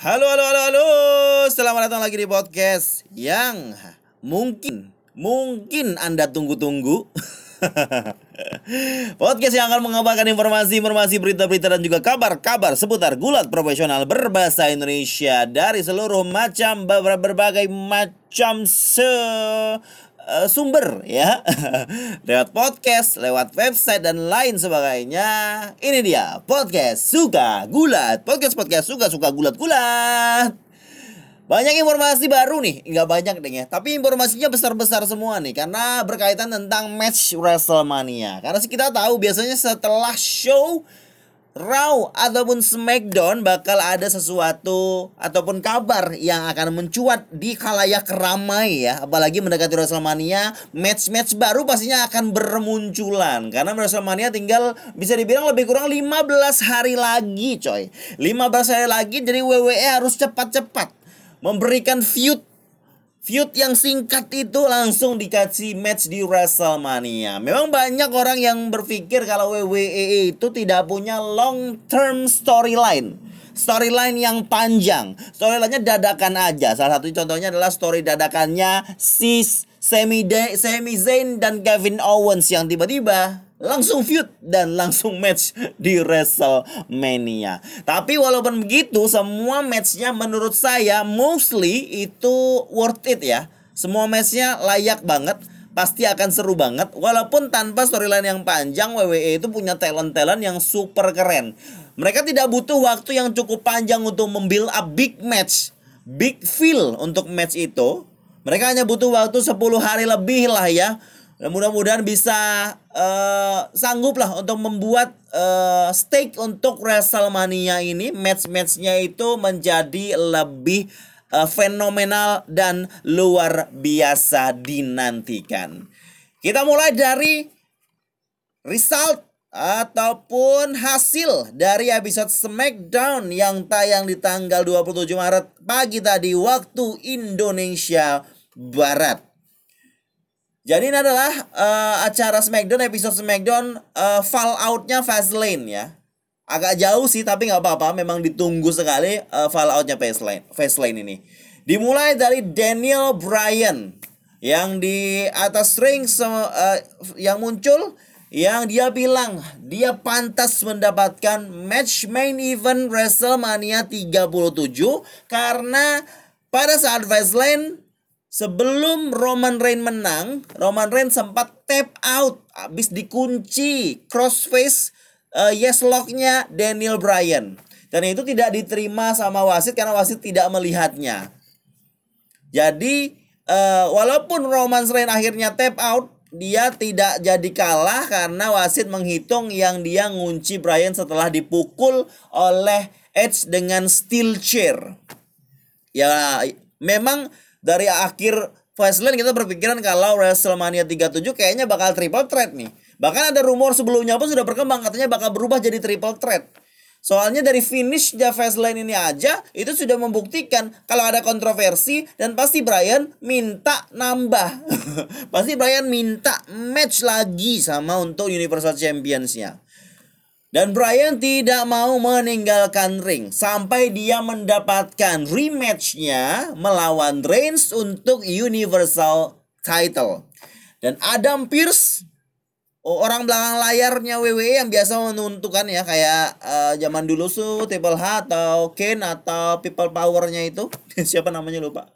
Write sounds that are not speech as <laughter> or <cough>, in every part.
Halo, halo, halo, halo. Selamat datang lagi di podcast yang mungkin, mungkin Anda tunggu-tunggu. <laughs> podcast yang akan mengabarkan informasi-informasi, berita-berita, dan juga kabar-kabar seputar gulat profesional berbahasa Indonesia dari seluruh macam, berbagai macam se uh, sumber ya <laughs> lewat podcast, lewat website dan lain sebagainya. Ini dia podcast suka gulat, podcast podcast suka suka gulat gulat. Banyak informasi baru nih, nggak banyak deh ya. Tapi informasinya besar-besar semua nih, karena berkaitan tentang match WrestleMania. Karena kita tahu biasanya setelah show Raw ataupun SmackDown bakal ada sesuatu ataupun kabar yang akan mencuat di khalayak ramai ya. Apalagi mendekati WrestleMania match-match baru pastinya akan bermunculan. Karena WrestleMania tinggal bisa dibilang lebih kurang 15 hari lagi coy. 15 hari lagi jadi WWE harus cepat-cepat memberikan feud feud yang singkat itu langsung dikasih match di WrestleMania. Memang banyak orang yang berpikir kalau WWE itu tidak punya long term storyline. Storyline yang panjang. Storylinenya dadakan aja. Salah satu contohnya adalah story dadakannya Sis, Sami, Sami Zayn dan Kevin Owens yang tiba-tiba langsung feud dan langsung match di WrestleMania. Tapi walaupun begitu, semua matchnya menurut saya mostly itu worth it ya. Semua matchnya layak banget, pasti akan seru banget. Walaupun tanpa storyline yang panjang, WWE itu punya talent-talent yang super keren. Mereka tidak butuh waktu yang cukup panjang untuk membuild up big match, big feel untuk match itu. Mereka hanya butuh waktu 10 hari lebih lah ya mudah-mudahan bisa uh, sanggup lah untuk membuat uh, stake untuk WrestleMania ini match-matchnya itu menjadi lebih uh, fenomenal dan luar biasa dinantikan. Kita mulai dari result ataupun hasil dari episode SmackDown yang tayang di tanggal 27 Maret pagi tadi waktu Indonesia Barat. Jadi ini adalah uh, acara Smackdown episode Smackdown uh, Falloutnya Fastlane ya. Agak jauh sih tapi nggak apa-apa. Memang ditunggu sekali uh, Falloutnya Fastlane, Fastlane ini. Dimulai dari Daniel Bryan yang di atas ring uh, yang muncul yang dia bilang dia pantas mendapatkan match main event WrestleMania 37 karena pada saat Fastlane Sebelum Roman Reigns menang, Roman Reigns sempat tap out, habis dikunci crossface uh, yes locknya Daniel Bryan. Dan itu tidak diterima sama wasit karena wasit tidak melihatnya. Jadi uh, walaupun Roman Reigns akhirnya tap out, dia tidak jadi kalah karena wasit menghitung yang dia ngunci Bryan setelah dipukul oleh Edge dengan steel chair. Ya memang dari akhir Fastlane kita berpikiran kalau WrestleMania 37 kayaknya bakal triple threat nih. Bahkan ada rumor sebelumnya pun sudah berkembang katanya bakal berubah jadi triple threat. Soalnya dari finish The Fastlane ini aja itu sudah membuktikan kalau ada kontroversi dan pasti Brian minta nambah. <laughs> pasti Brian minta match lagi sama untuk Universal Champions-nya. Dan Brian tidak mau meninggalkan ring sampai dia mendapatkan rematchnya melawan Reigns untuk Universal Title. Dan Adam Pearce oh, orang belakang layarnya WWE yang biasa menentukan ya kayak uh, zaman dulu su Triple H atau Kane atau People Powernya itu <laughs> siapa namanya lupa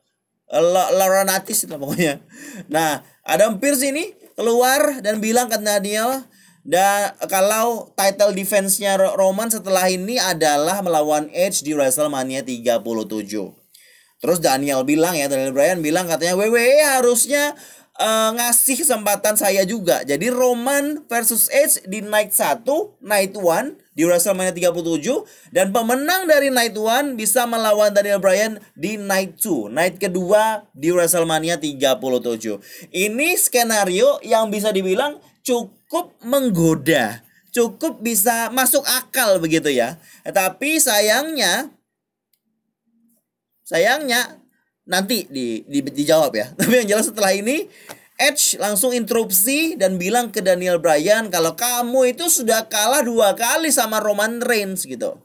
Laura Natis itu pokoknya. Nah Adam Pearce ini keluar dan bilang ke Daniel dan kalau title defense-nya Roman setelah ini adalah melawan Edge di WrestleMania 37. Terus Daniel bilang ya, Daniel Bryan bilang katanya WWE harusnya uh, ngasih kesempatan saya juga. Jadi Roman versus Edge di night 1, night 1 di WrestleMania 37 dan pemenang dari night 1 bisa melawan Daniel Bryan di night 2, night kedua di WrestleMania 37. Ini skenario yang bisa dibilang cukup menggoda, cukup bisa masuk akal begitu ya. Tapi sayangnya sayangnya nanti di, di dijawab ya. <laughs> Tapi yang jelas setelah ini Edge langsung interupsi dan bilang ke Daniel Bryan kalau kamu itu sudah kalah dua kali sama Roman Reigns gitu.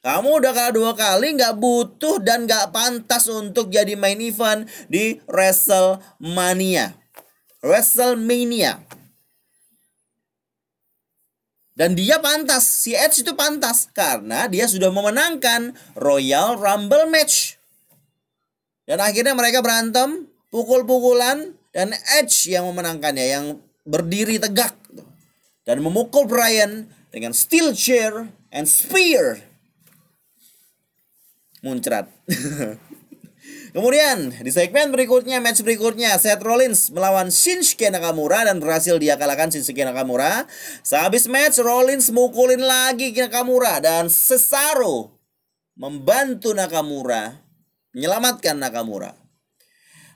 Kamu udah kalah dua kali, nggak butuh dan nggak pantas untuk jadi main event di WrestleMania. WrestleMania. Dan dia pantas, si Edge itu pantas karena dia sudah memenangkan Royal Rumble match. Dan akhirnya mereka berantem, pukul-pukulan dan Edge yang memenangkannya yang berdiri tegak dan memukul Brian dengan steel chair and spear muncrat. <laughs> Kemudian di segmen berikutnya, match berikutnya, Seth Rollins melawan Shinsuke Nakamura dan berhasil dia kalahkan Shinsuke Nakamura. Sehabis match, Rollins mukulin lagi Nakamura dan Cesaro membantu Nakamura menyelamatkan Nakamura.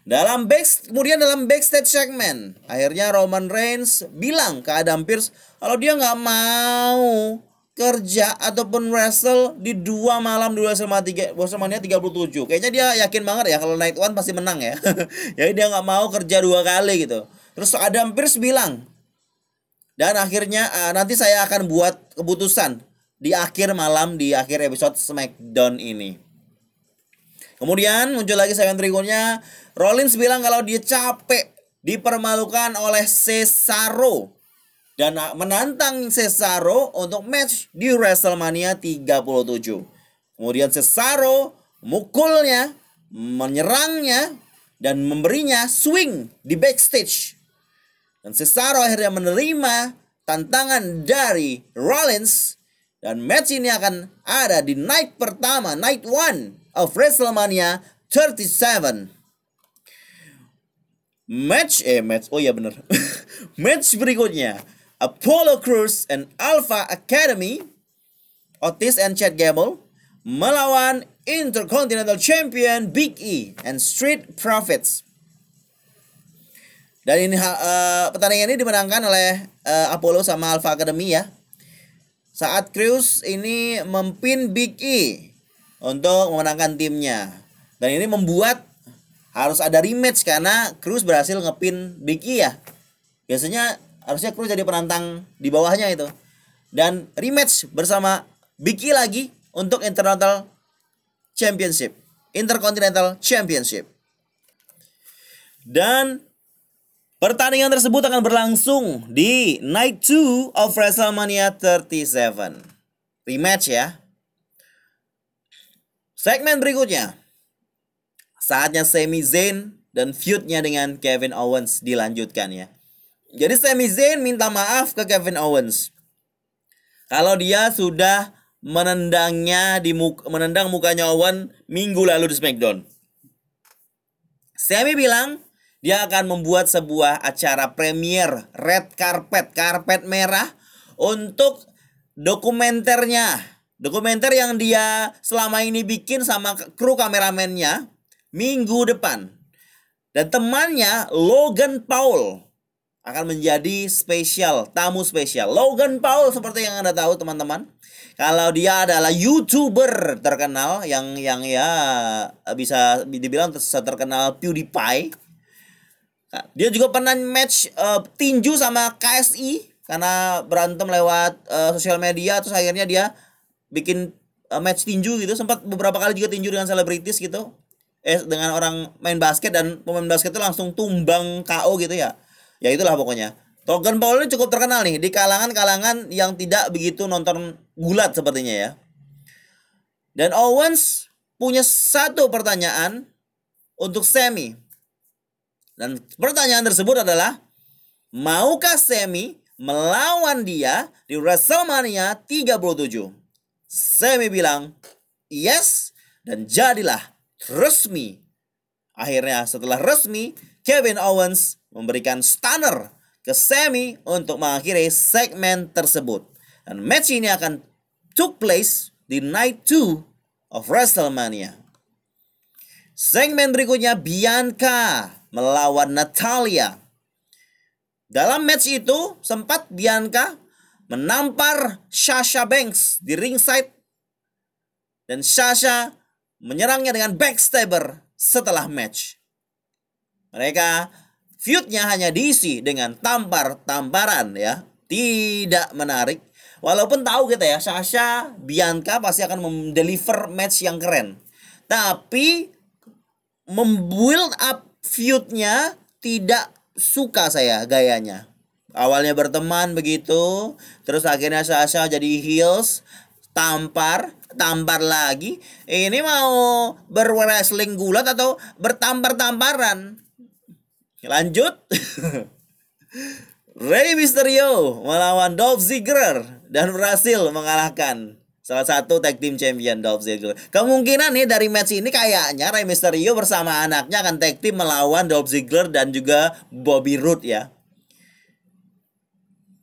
Dalam back, kemudian dalam backstage segment, akhirnya Roman Reigns bilang ke Adam Pearce kalau dia nggak mau kerja ataupun wrestle di dua malam di WrestleMania 37. Kayaknya dia yakin banget ya kalau Night One pasti menang ya. <laughs> Jadi dia nggak mau kerja dua kali gitu. Terus Adam Pearce bilang dan akhirnya uh, nanti saya akan buat keputusan di akhir malam di akhir episode SmackDown ini. Kemudian muncul lagi segmen berikutnya Rollins bilang kalau dia capek dipermalukan oleh Cesaro dan menantang Cesaro untuk match di WrestleMania 37. Kemudian Cesaro mukulnya, menyerangnya dan memberinya swing di backstage. Dan Cesaro akhirnya menerima tantangan dari Rollins dan match ini akan ada di night pertama, night one of WrestleMania 37. Match eh match oh ya benar. <laughs> match berikutnya Apollo Crews and Alpha Academy, Otis and Chad Gable melawan Intercontinental Champion Big E and Street Profits. Dan ini uh, pertandingan ini dimenangkan oleh uh, Apollo sama Alpha Academy ya. Saat Crews ini mempin Big E untuk memenangkan timnya. Dan ini membuat harus ada rematch karena Crews berhasil ngepin Big E ya. Biasanya harusnya Cruz jadi penantang di bawahnya itu. Dan rematch bersama Biki lagi untuk Intercontinental Championship. Intercontinental Championship. Dan pertandingan tersebut akan berlangsung di Night 2 of WrestleMania 37 rematch ya. Segmen berikutnya. Saatnya Sami Zayn dan feudnya dengan Kevin Owens dilanjutkan ya jadi Sami Zayn minta maaf ke Kevin Owens. Kalau dia sudah menendangnya di muka, menendang mukanya Owen minggu lalu di SmackDown. Sami bilang dia akan membuat sebuah acara premier red carpet, karpet merah untuk dokumenternya. Dokumenter yang dia selama ini bikin sama kru kameramennya minggu depan. Dan temannya Logan Paul akan menjadi spesial, tamu spesial. Logan Paul seperti yang Anda tahu teman-teman. Kalau dia adalah YouTuber terkenal yang yang ya bisa dibilang terkenal PewDiePie. Dia juga pernah match uh, tinju sama KSI karena berantem lewat uh, sosial media terus akhirnya dia bikin uh, match tinju gitu sempat beberapa kali juga tinju dengan selebritis gitu eh dengan orang main basket dan pemain basket itu langsung tumbang KO gitu ya ya itulah pokoknya Logan Paul ini cukup terkenal nih di kalangan-kalangan yang tidak begitu nonton gulat sepertinya ya. Dan Owens punya satu pertanyaan untuk Semi. Dan pertanyaan tersebut adalah, maukah Semi melawan dia di WrestleMania 37? Semi bilang, yes, dan jadilah resmi. Akhirnya setelah resmi, Kevin Owens memberikan stunner ke Sami untuk mengakhiri segmen tersebut. Dan match ini akan took place di night 2 of WrestleMania. Segmen berikutnya Bianca melawan Natalia. Dalam match itu sempat Bianca menampar Sasha Banks di ringside dan Sasha menyerangnya dengan backstabber setelah match. Mereka feudnya hanya diisi dengan tampar-tamparan ya. Tidak menarik. Walaupun tahu kita ya, Sasha, Bianca pasti akan mendeliver match yang keren. Tapi membuild up feudnya tidak suka saya gayanya. Awalnya berteman begitu, terus akhirnya Sasha jadi heels, tampar, tampar lagi. Ini mau berwrestling gulat atau bertampar-tamparan? Lanjut. <laughs> Rey Mysterio melawan Dolph Ziggler dan berhasil mengalahkan salah satu tag team champion Dolph Ziggler. Kemungkinan nih dari match ini kayaknya Rey Mysterio bersama anaknya akan tag team melawan Dolph Ziggler dan juga Bobby Roode ya.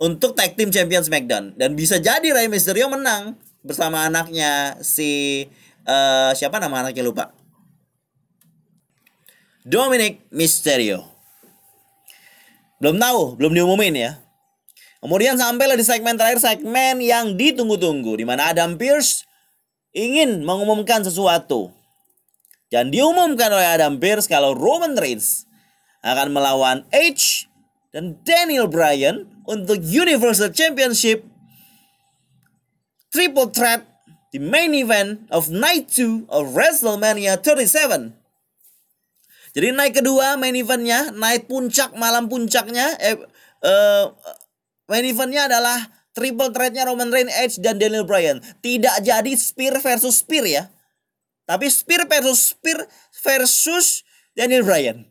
Untuk tag team champion SmackDown dan bisa jadi Rey Mysterio menang bersama anaknya si uh, siapa nama anaknya lupa. Dominic Mysterio. Belum tahu, belum diumumin ya. Kemudian sampailah di segmen terakhir, segmen yang ditunggu-tunggu. di mana Adam Pierce ingin mengumumkan sesuatu. Dan diumumkan oleh Adam Pierce kalau Roman Reigns akan melawan Edge dan Daniel Bryan untuk Universal Championship Triple Threat di main event of Night 2 of WrestleMania 37. Jadi naik kedua main eventnya, naik puncak malam puncaknya, eh, uh, main eventnya adalah triple threatnya Roman Reigns, Edge dan Daniel Bryan. Tidak jadi spear versus spear ya, tapi spear versus spear versus Daniel Bryan. <laughs>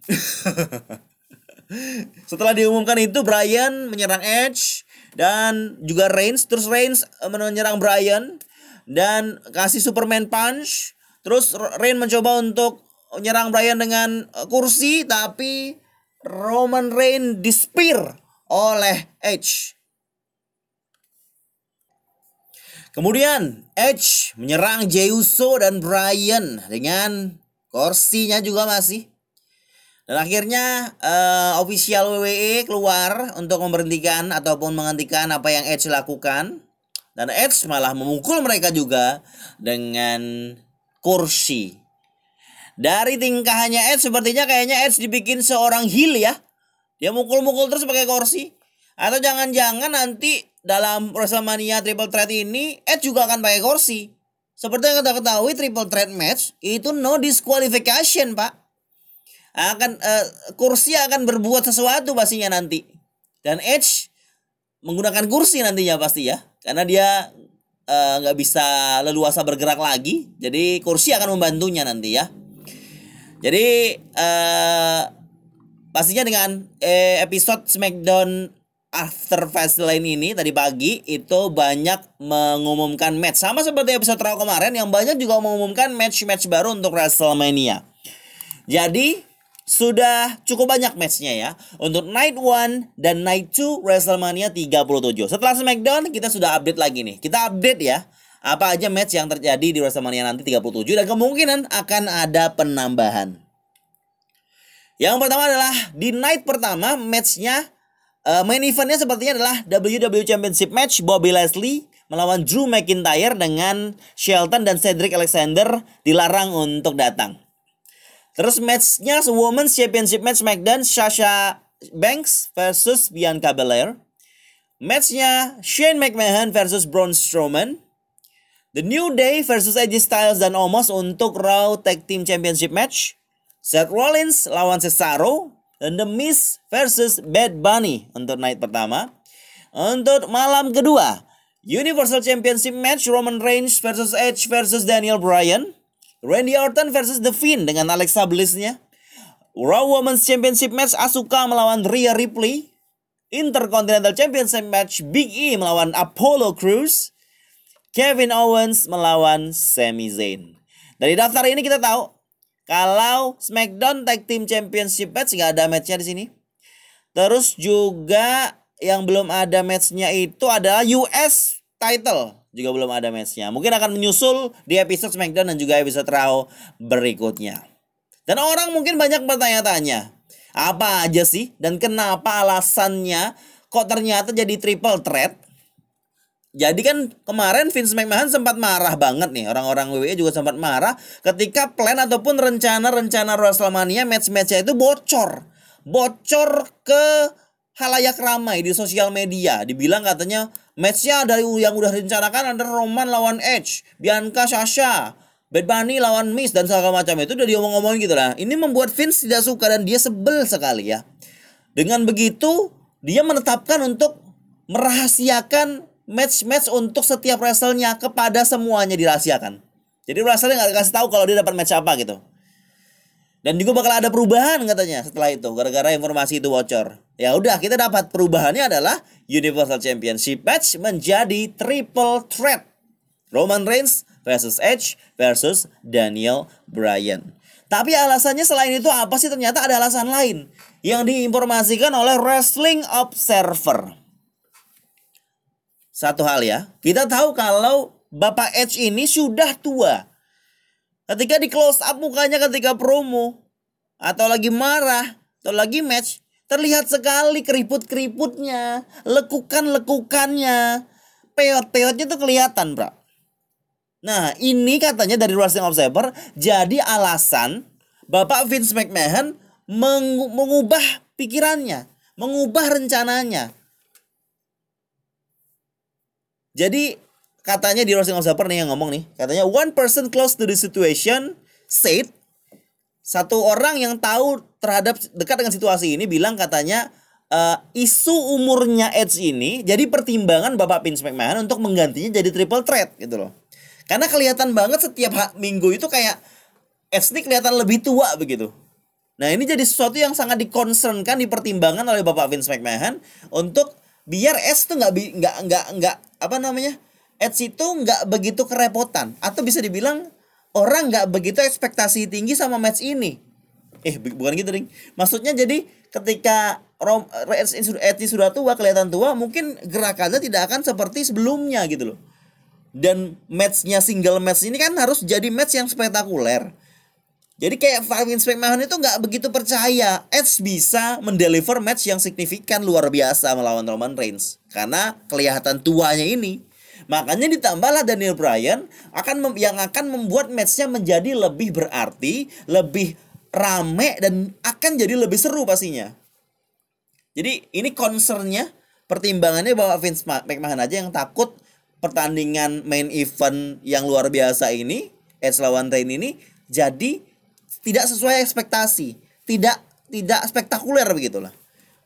Setelah diumumkan itu Bryan menyerang Edge dan juga Reigns, terus Reigns eh, menyerang Bryan dan kasih Superman punch. Terus Reigns mencoba untuk nyerang Bryan dengan eh, kursi tapi Roman Reigns dispir oleh Edge. Kemudian Edge menyerang Jey Uso dan Bryan dengan kursinya juga masih. Dan akhirnya uh, official WWE keluar untuk memberhentikan ataupun menghentikan apa yang Edge lakukan. Dan Edge malah memukul mereka juga dengan kursi. Dari tingkahnya Edge sepertinya kayaknya Edge dibikin seorang heel ya. Dia mukul-mukul terus pakai kursi. Atau jangan-jangan nanti dalam WrestleMania Triple Threat ini Edge juga akan pakai kursi. Seperti yang kita ketahui Triple Threat match itu no disqualification, Pak. Akan uh, kursi akan berbuat sesuatu pastinya nanti. Dan Edge menggunakan kursi nantinya pasti ya. Karena dia eh, nggak uh, bisa leluasa bergerak lagi, jadi kursi akan membantunya nanti ya. Jadi uh, pastinya dengan eh, episode Smackdown After Fastlane ini tadi pagi itu banyak mengumumkan match sama seperti episode Raw kemarin yang banyak juga mengumumkan match-match baru untuk WrestleMania. Jadi sudah cukup banyak matchnya ya untuk Night 1 dan Night 2 WrestleMania 37. Setelah Smackdown kita sudah update lagi nih. Kita update ya apa aja match yang terjadi di WrestleMania nanti 37 dan kemungkinan akan ada penambahan. Yang pertama adalah di night pertama matchnya uh, main eventnya sepertinya adalah WWE Championship match Bobby Leslie melawan Drew McIntyre dengan Shelton dan Cedric Alexander dilarang untuk datang. Terus matchnya Women's Championship match SmackDown Sasha Banks versus Bianca Belair. Matchnya Shane McMahon versus Braun Strowman. The New Day versus AJ Styles dan Omos untuk Raw Tag Team Championship match. Seth Rollins lawan Cesaro dan The Miz versus Bad Bunny untuk night pertama. Untuk malam kedua, Universal Championship match Roman Reigns versus Edge versus Daniel Bryan. Randy Orton versus The Fiend dengan Alexa Bliss-nya. Raw Women's Championship match Asuka melawan Rhea Ripley. Intercontinental Championship match Big E melawan Apollo Crews. Kevin Owens melawan Sami Zayn. Dari daftar ini kita tahu kalau SmackDown Tag Team Championship match nggak ada matchnya di sini. Terus juga yang belum ada matchnya itu adalah US title juga belum ada matchnya. Mungkin akan menyusul di episode SmackDown dan juga episode Raw berikutnya. Dan orang mungkin banyak bertanya-tanya, apa aja sih dan kenapa alasannya kok ternyata jadi triple threat jadi kan kemarin Vince McMahon sempat marah banget nih orang-orang WWE juga sempat marah ketika plan ataupun rencana-rencana WrestleMania match-matchnya itu bocor, bocor ke halayak ramai di sosial media. Dibilang katanya Matchnya dari yang udah direncanakan ada Roman lawan Edge, Bianca Sasha, Bad Bunny lawan Miss dan segala macam itu udah diomong-omongin gitu lah. Ini membuat Vince tidak suka dan dia sebel sekali ya. Dengan begitu dia menetapkan untuk merahasiakan match-match untuk setiap wrestlenya kepada semuanya dirahasiakan. Jadi wrestler nggak kasih tahu kalau dia dapat match apa gitu. Dan juga bakal ada perubahan katanya setelah itu gara-gara informasi itu bocor. Ya udah kita dapat perubahannya adalah Universal Championship match menjadi triple threat. Roman Reigns versus Edge versus Daniel Bryan. Tapi alasannya selain itu apa sih? Ternyata ada alasan lain yang diinformasikan oleh Wrestling Observer. Satu hal ya, kita tahu kalau Bapak Edge ini sudah tua Ketika di close up mukanya ketika promo atau lagi marah atau lagi match terlihat sekali keriput-keriputnya, lekukan-lekukannya, peot-peotnya tuh kelihatan, Bro. Nah, ini katanya dari Wrestling Observer jadi alasan Bapak Vince McMahon meng mengubah pikirannya, mengubah rencananya. Jadi katanya di Rosing Observer nih yang ngomong nih katanya one person close to the situation said satu orang yang tahu terhadap dekat dengan situasi ini bilang katanya uh, isu umurnya Edge ini jadi pertimbangan Bapak Vince McMahon untuk menggantinya jadi triple threat gitu loh. Karena kelihatan banget setiap minggu itu kayak Edge ini kelihatan lebih tua begitu. Nah ini jadi sesuatu yang sangat dikonsenkan dipertimbangkan oleh Bapak Vince McMahon untuk biar Edge tuh nggak nggak nggak nggak apa namanya Edge itu nggak begitu kerepotan atau bisa dibilang orang nggak begitu ekspektasi tinggi sama match ini. Eh bukan gitu ding. Maksudnya jadi ketika Rom Edge, Edge sudah tua kelihatan tua mungkin gerakannya tidak akan seperti sebelumnya gitu loh. Dan matchnya single match ini kan harus jadi match yang spektakuler. Jadi kayak Vince McMahon itu nggak begitu percaya Edge bisa mendeliver match yang signifikan luar biasa melawan Roman Reigns karena kelihatan tuanya ini. Makanya ditambahlah Daniel Bryan akan yang akan membuat matchnya menjadi lebih berarti, lebih rame dan akan jadi lebih seru pastinya. Jadi ini concernnya pertimbangannya bahwa Vince McMahon aja yang takut pertandingan main event yang luar biasa ini Edge lawan Reign ini jadi tidak sesuai ekspektasi, tidak tidak spektakuler begitulah.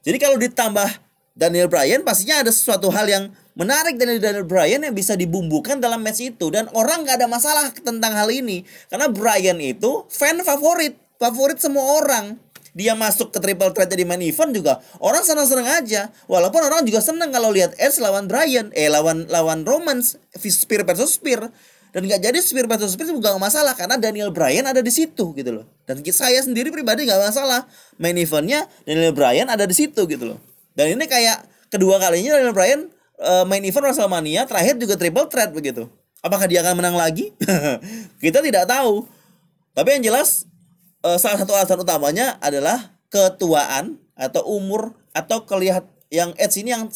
Jadi kalau ditambah Daniel Bryan pastinya ada sesuatu hal yang menarik dari Daniel Bryan yang bisa dibumbukan dalam match itu. Dan orang nggak ada masalah tentang hal ini. Karena Bryan itu fan favorit. Favorit semua orang. Dia masuk ke triple threat jadi main event juga. Orang senang-senang aja. Walaupun orang juga senang kalau lihat Edge lawan Bryan. Eh lawan lawan Romans Spear versus Spear dan nggak jadi Spear versus Spear juga gak masalah karena Daniel Bryan ada di situ gitu loh dan saya sendiri pribadi nggak masalah main eventnya Daniel Bryan ada di situ gitu loh dan ini kayak kedua kalinya Daniel Bryan uh, main event WrestleMania terakhir juga triple threat begitu. Apakah dia akan menang lagi? <laughs> Kita tidak tahu. Tapi yang jelas uh, salah satu alasan utamanya adalah ketuaan atau umur atau kelihat yang Edge ini yang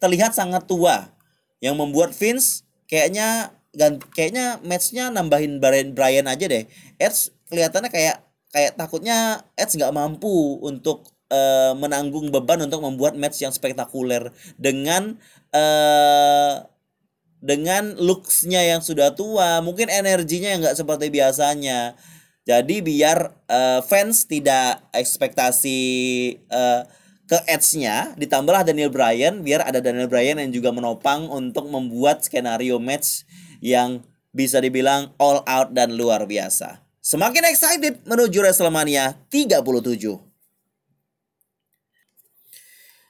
terlihat sangat tua yang membuat Vince kayaknya gan kayaknya matchnya nambahin Brian Brian aja deh. Edge kelihatannya kayak kayak takutnya Edge nggak mampu untuk uh, menanggung beban untuk membuat match yang spektakuler dengan uh, dengan looksnya yang sudah tua mungkin energinya yang nggak seperti biasanya jadi biar uh, fans tidak ekspektasi uh, ke edge-nya ditambahlah Daniel Bryan biar ada Daniel Bryan yang juga menopang untuk membuat skenario match yang bisa dibilang all out dan luar biasa. Semakin excited menuju WrestleMania 37.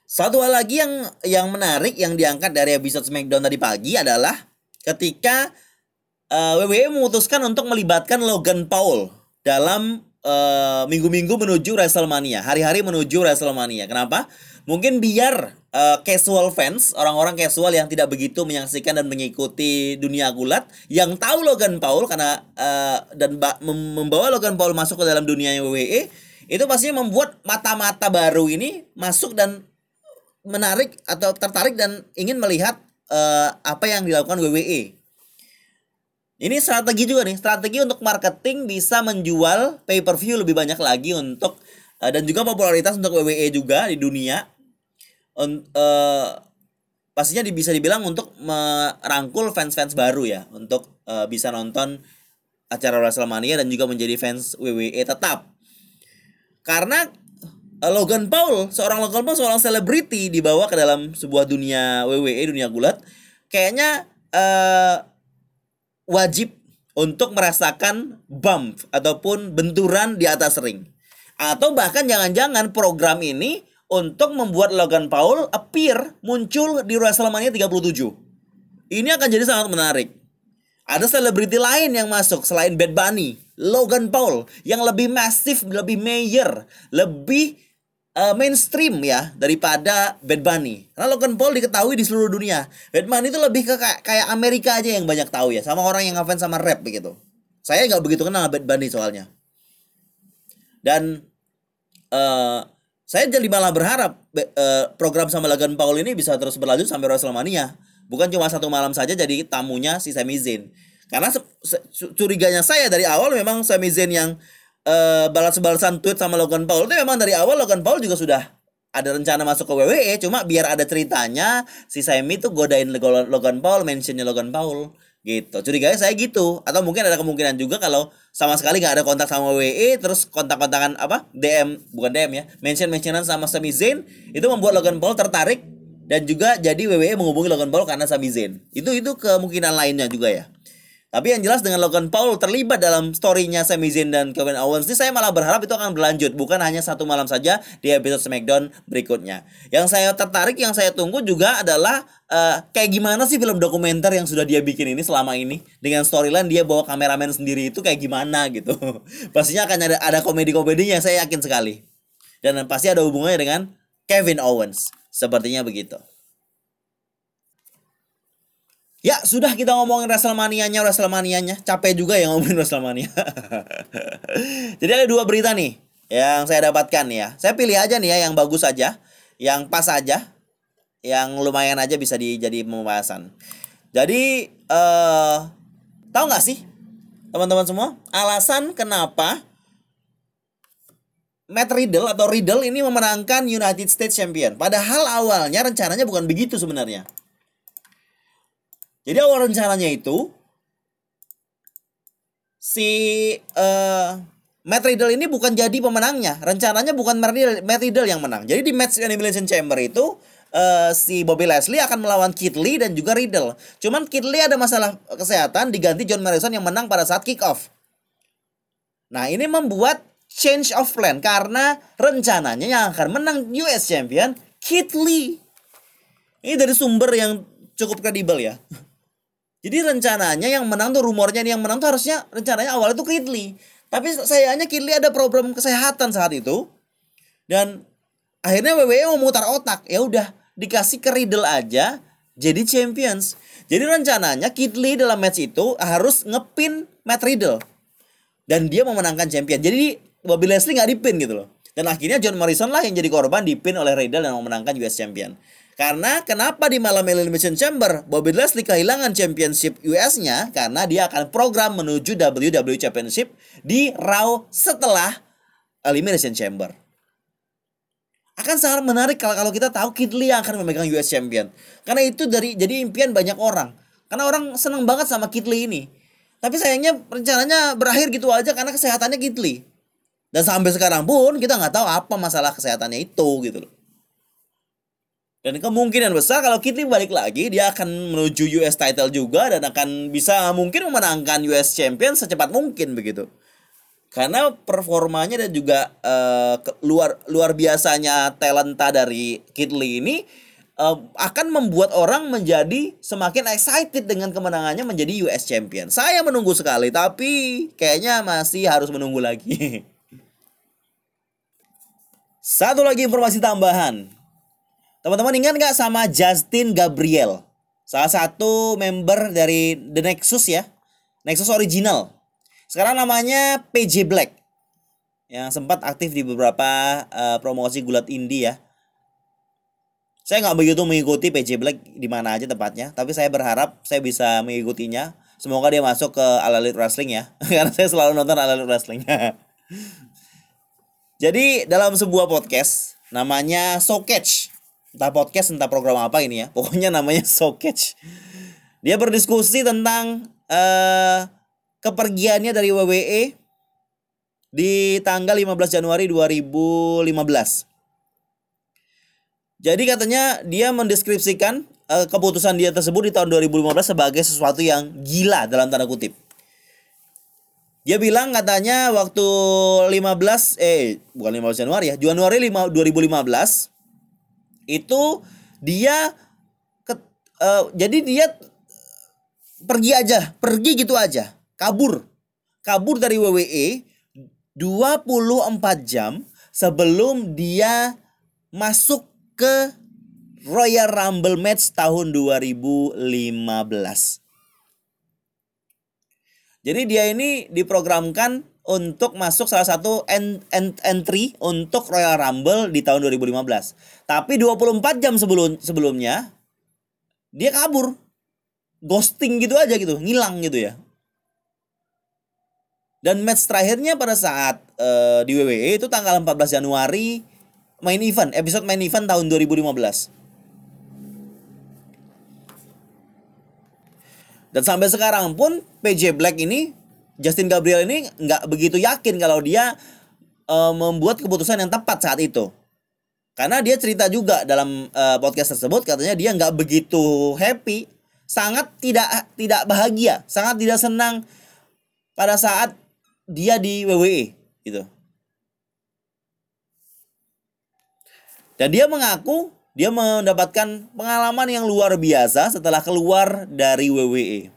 Satu hal lagi yang yang menarik yang diangkat dari episode SmackDown tadi pagi adalah ketika uh, WWE memutuskan untuk melibatkan Logan Paul dalam uh, minggu-minggu menuju WrestleMania, hari-hari menuju WrestleMania. Kenapa? Mungkin biar uh, casual fans, orang-orang casual yang tidak begitu menyaksikan dan mengikuti dunia gulat, yang tahu Logan Paul karena uh, dan membawa Logan Paul masuk ke dalam dunia WWE, itu pastinya membuat mata-mata baru ini masuk dan menarik atau tertarik dan ingin melihat uh, apa yang dilakukan WWE. Ini strategi juga nih, strategi untuk marketing bisa menjual pay-per-view lebih banyak lagi untuk uh, dan juga popularitas untuk WWE juga di dunia. Uh, pastinya bisa dibilang untuk merangkul fans-fans baru ya untuk uh, bisa nonton acara WrestleMania dan juga menjadi fans WWE tetap. Karena uh, Logan Paul, seorang Logan Paul seorang selebriti dibawa ke dalam sebuah dunia WWE, dunia gulat, kayaknya uh, wajib untuk merasakan bump ataupun benturan di atas ring. Atau bahkan jangan-jangan program ini untuk membuat Logan Paul appear muncul di WrestleMania 37. Ini akan jadi sangat menarik. Ada selebriti lain yang masuk selain Bad Bunny, Logan Paul yang lebih masif, lebih mayor, lebih uh, mainstream ya daripada Bad Bunny. Karena Logan Paul diketahui di seluruh dunia. Bad Bunny itu lebih ke kayak Amerika aja yang banyak tahu ya, sama orang yang ngefans sama rap begitu. Saya nggak begitu kenal Bad Bunny soalnya. Dan uh, saya jadi malah berharap uh, program sama Logan Paul ini bisa terus berlanjut sampai WrestleMania. Bukan cuma satu malam saja jadi tamunya si Sami Zayn. Karena curiganya saya dari awal memang Sami Zayn yang uh, balas-balasan tweet sama Logan Paul itu memang dari awal Logan Paul juga sudah ada rencana masuk ke WWE cuma biar ada ceritanya si Sami tuh godain Logan Paul mentionnya Logan Paul gitu. Curiganya saya gitu. Atau mungkin ada kemungkinan juga kalau sama sekali nggak ada kontak sama WWE terus kontak-kontakan apa DM bukan DM ya mention mentionan sama Sami Zayn itu membuat Logan Paul tertarik dan juga jadi WWE menghubungi Logan Paul karena Sami Zayn itu itu kemungkinan lainnya juga ya tapi yang jelas dengan Logan Paul terlibat dalam storynya Sami Zayn dan Kevin Owens ini saya malah berharap itu akan berlanjut bukan hanya satu malam saja di episode SmackDown berikutnya. Yang saya tertarik, yang saya tunggu juga adalah uh, kayak gimana sih film dokumenter yang sudah dia bikin ini selama ini dengan storyline dia bawa kameramen sendiri itu kayak gimana gitu. <laughs> Pastinya akan ada ada komedi-komedinya saya yakin sekali. Dan pasti ada hubungannya dengan Kevin Owens. Sepertinya begitu. Ya, sudah kita ngomongin WrestleMania-nya, WrestleMania-nya. Capek juga ya ngomongin WrestleMania. <laughs> Jadi ada dua berita nih yang saya dapatkan ya. Saya pilih aja nih ya yang bagus aja, yang pas aja, yang lumayan aja bisa dijadi pembahasan. Jadi eh uh, tahu nggak sih teman-teman semua alasan kenapa Matt Riddle atau Riddle ini memenangkan United States Champion. Padahal awalnya rencananya bukan begitu sebenarnya. Jadi awal rencananya itu si uh, Matt Riddle ini bukan jadi pemenangnya. Rencananya bukan Matt Riddle yang menang. Jadi di match Elimination Chamber itu uh, si Bobby Leslie akan melawan Kid Lee dan juga Riddle. Cuman Kid Lee ada masalah kesehatan diganti John Morrison yang menang pada saat kick off. Nah, ini membuat change of plan karena rencananya yang akan menang US Champion Kid Lee. Ini dari sumber yang cukup kredibel ya. <laughs> Jadi rencananya yang menang tuh rumornya nih yang menang tuh harusnya rencananya awalnya tuh Kidley. Tapi sayangnya Kidley ada problem kesehatan saat itu. Dan akhirnya WWE memutar otak. Ya udah dikasih ke Riddle aja jadi champions. Jadi rencananya Kidley dalam match itu harus ngepin Matt Riddle. Dan dia memenangkan champion. Jadi Bobby Leslie nggak dipin gitu loh. Dan akhirnya John Morrison lah yang jadi korban dipin oleh Riddle dan memenangkan US Champion. Karena kenapa di malam Elimination Chamber Bobby Lashley kehilangan championship US-nya karena dia akan program menuju WWE Championship di Raw setelah Elimination Chamber. Akan sangat menarik kalau kalau kita tahu Kid Lee akan memegang US Champion. Karena itu dari jadi impian banyak orang. Karena orang seneng banget sama Kid Lee ini. Tapi sayangnya rencananya berakhir gitu aja karena kesehatannya Kid Lee. Dan sampai sekarang pun kita nggak tahu apa masalah kesehatannya itu gitu loh. Dan kemungkinan besar kalau Kitty balik lagi dia akan menuju US title juga dan akan bisa mungkin memenangkan US champion secepat mungkin begitu. Karena performanya dan juga uh, luar luar biasanya talenta dari Kid Lee ini uh, akan membuat orang menjadi semakin excited dengan kemenangannya menjadi US champion. Saya menunggu sekali tapi kayaknya masih harus menunggu lagi. <laughs> Satu lagi informasi tambahan. Teman-teman ingat nggak sama Justin Gabriel? Salah satu member dari The Nexus ya. Nexus original. Sekarang namanya PJ Black. Yang sempat aktif di beberapa uh, promosi gulat indie ya. Saya nggak begitu mengikuti PJ Black di mana aja tempatnya, tapi saya berharap saya bisa mengikutinya. Semoga dia masuk ke All Elite Wrestling ya, <laughs> karena saya selalu nonton All Elite Wrestling. <laughs> Jadi dalam sebuah podcast namanya So Catch entah podcast entah program apa ini ya. Pokoknya namanya <laughs> Showcatch. Dia berdiskusi tentang uh, kepergiannya dari WWE di tanggal 15 Januari 2015 jadi katanya dia mendeskripsikan uh, keputusan dia tersebut di tahun 2015 sebagai sesuatu yang gila dalam tanda kutip. Dia bilang katanya waktu 15 eh bukan 15 Januari ya, Januari 5, 2015 itu dia ke, uh, jadi dia pergi aja, pergi gitu aja, kabur. Kabur dari WWE 24 jam sebelum dia masuk ke Royal Rumble match tahun 2015. Jadi dia ini diprogramkan untuk masuk salah satu en en entry untuk Royal Rumble di tahun 2015. Tapi 24 jam sebelum sebelumnya dia kabur. Ghosting gitu aja gitu, ngilang gitu ya. Dan match terakhirnya pada saat uh, di WWE itu tanggal 14 Januari main event, episode main event tahun 2015. Dan sampai sekarang pun PJ Black ini Justin Gabriel ini nggak begitu yakin kalau dia uh, membuat keputusan yang tepat saat itu. Karena dia cerita juga dalam uh, podcast tersebut katanya dia nggak begitu happy, sangat tidak tidak bahagia, sangat tidak senang pada saat dia di WWE gitu. Dan dia mengaku dia mendapatkan pengalaman yang luar biasa setelah keluar dari WWE.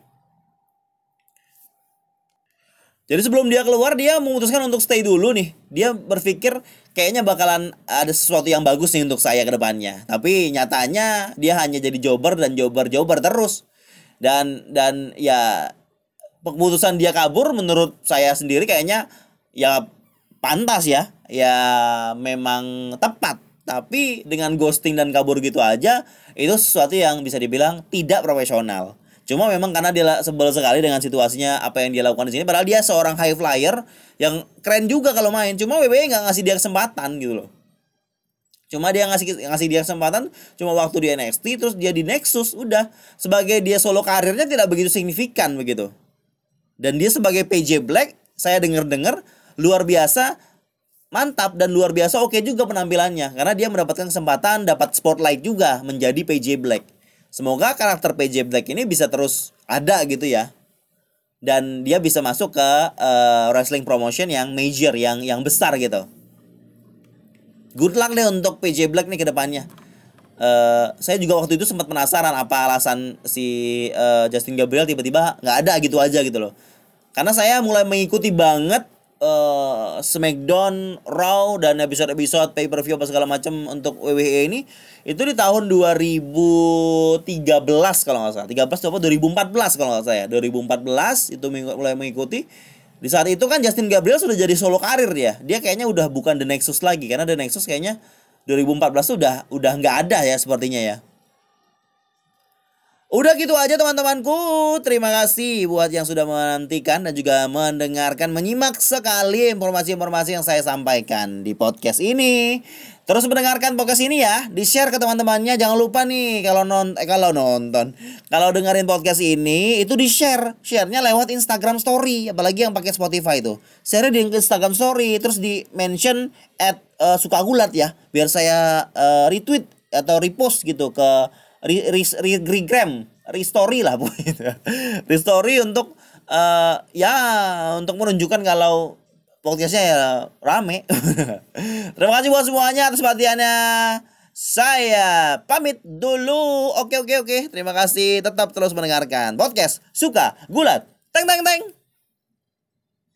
Jadi sebelum dia keluar dia memutuskan untuk stay dulu nih. Dia berpikir kayaknya bakalan ada sesuatu yang bagus nih untuk saya ke depannya. Tapi nyatanya dia hanya jadi jobber dan jobber-jobber terus. Dan dan ya keputusan dia kabur menurut saya sendiri kayaknya ya pantas ya. Ya memang tepat tapi dengan ghosting dan kabur gitu aja itu sesuatu yang bisa dibilang tidak profesional. Cuma memang karena dia sebel sekali dengan situasinya apa yang dia lakukan di sini. Padahal dia seorang high flyer yang keren juga kalau main. Cuma WWE nggak ngasih dia kesempatan gitu loh. Cuma dia ngasih ngasih dia kesempatan cuma waktu di NXT terus dia di Nexus udah sebagai dia solo karirnya tidak begitu signifikan begitu. Dan dia sebagai PJ Black saya dengar-dengar luar biasa mantap dan luar biasa oke juga penampilannya karena dia mendapatkan kesempatan dapat spotlight juga menjadi PJ Black. Semoga karakter PJ Black ini bisa terus ada gitu ya. Dan dia bisa masuk ke uh, wrestling promotion yang major yang yang besar gitu. Good luck deh untuk PJ Black nih ke depannya. Uh, saya juga waktu itu sempat penasaran apa alasan si uh, Justin Gabriel tiba-tiba nggak ada gitu aja gitu loh. Karena saya mulai mengikuti banget uh, Smackdown, Raw dan episode-episode pay-per-view apa segala macam untuk WWE ini itu di tahun 2013 kalau nggak salah. 13 atau 2014 kalau nggak salah ya. 2014 itu mulai mengikuti. Di saat itu kan Justin Gabriel sudah jadi solo karir ya. Dia kayaknya udah bukan The Nexus lagi karena The Nexus kayaknya 2014 tuh udah udah nggak ada ya sepertinya ya. Udah gitu aja teman-temanku. Terima kasih buat yang sudah menantikan dan juga mendengarkan, menyimak sekali informasi-informasi yang saya sampaikan di podcast ini. Terus mendengarkan podcast ini ya, di-share ke teman-temannya. Jangan lupa nih kalau non eh, kalau nonton, kalau dengerin podcast ini itu di-share. Share-nya lewat Instagram story, apalagi yang pakai Spotify itu. Share di Instagram story terus di mention at uh, suka gulat ya, biar saya uh, retweet atau repost gitu ke re, re, re, regram restory lah <laughs> bu restory untuk uh, ya untuk menunjukkan kalau podcastnya ya rame. <laughs> Terima kasih buat semuanya atas perhatiannya. Saya pamit dulu. Oke oke oke. Terima kasih. Tetap terus mendengarkan podcast suka gulat. Teng teng teng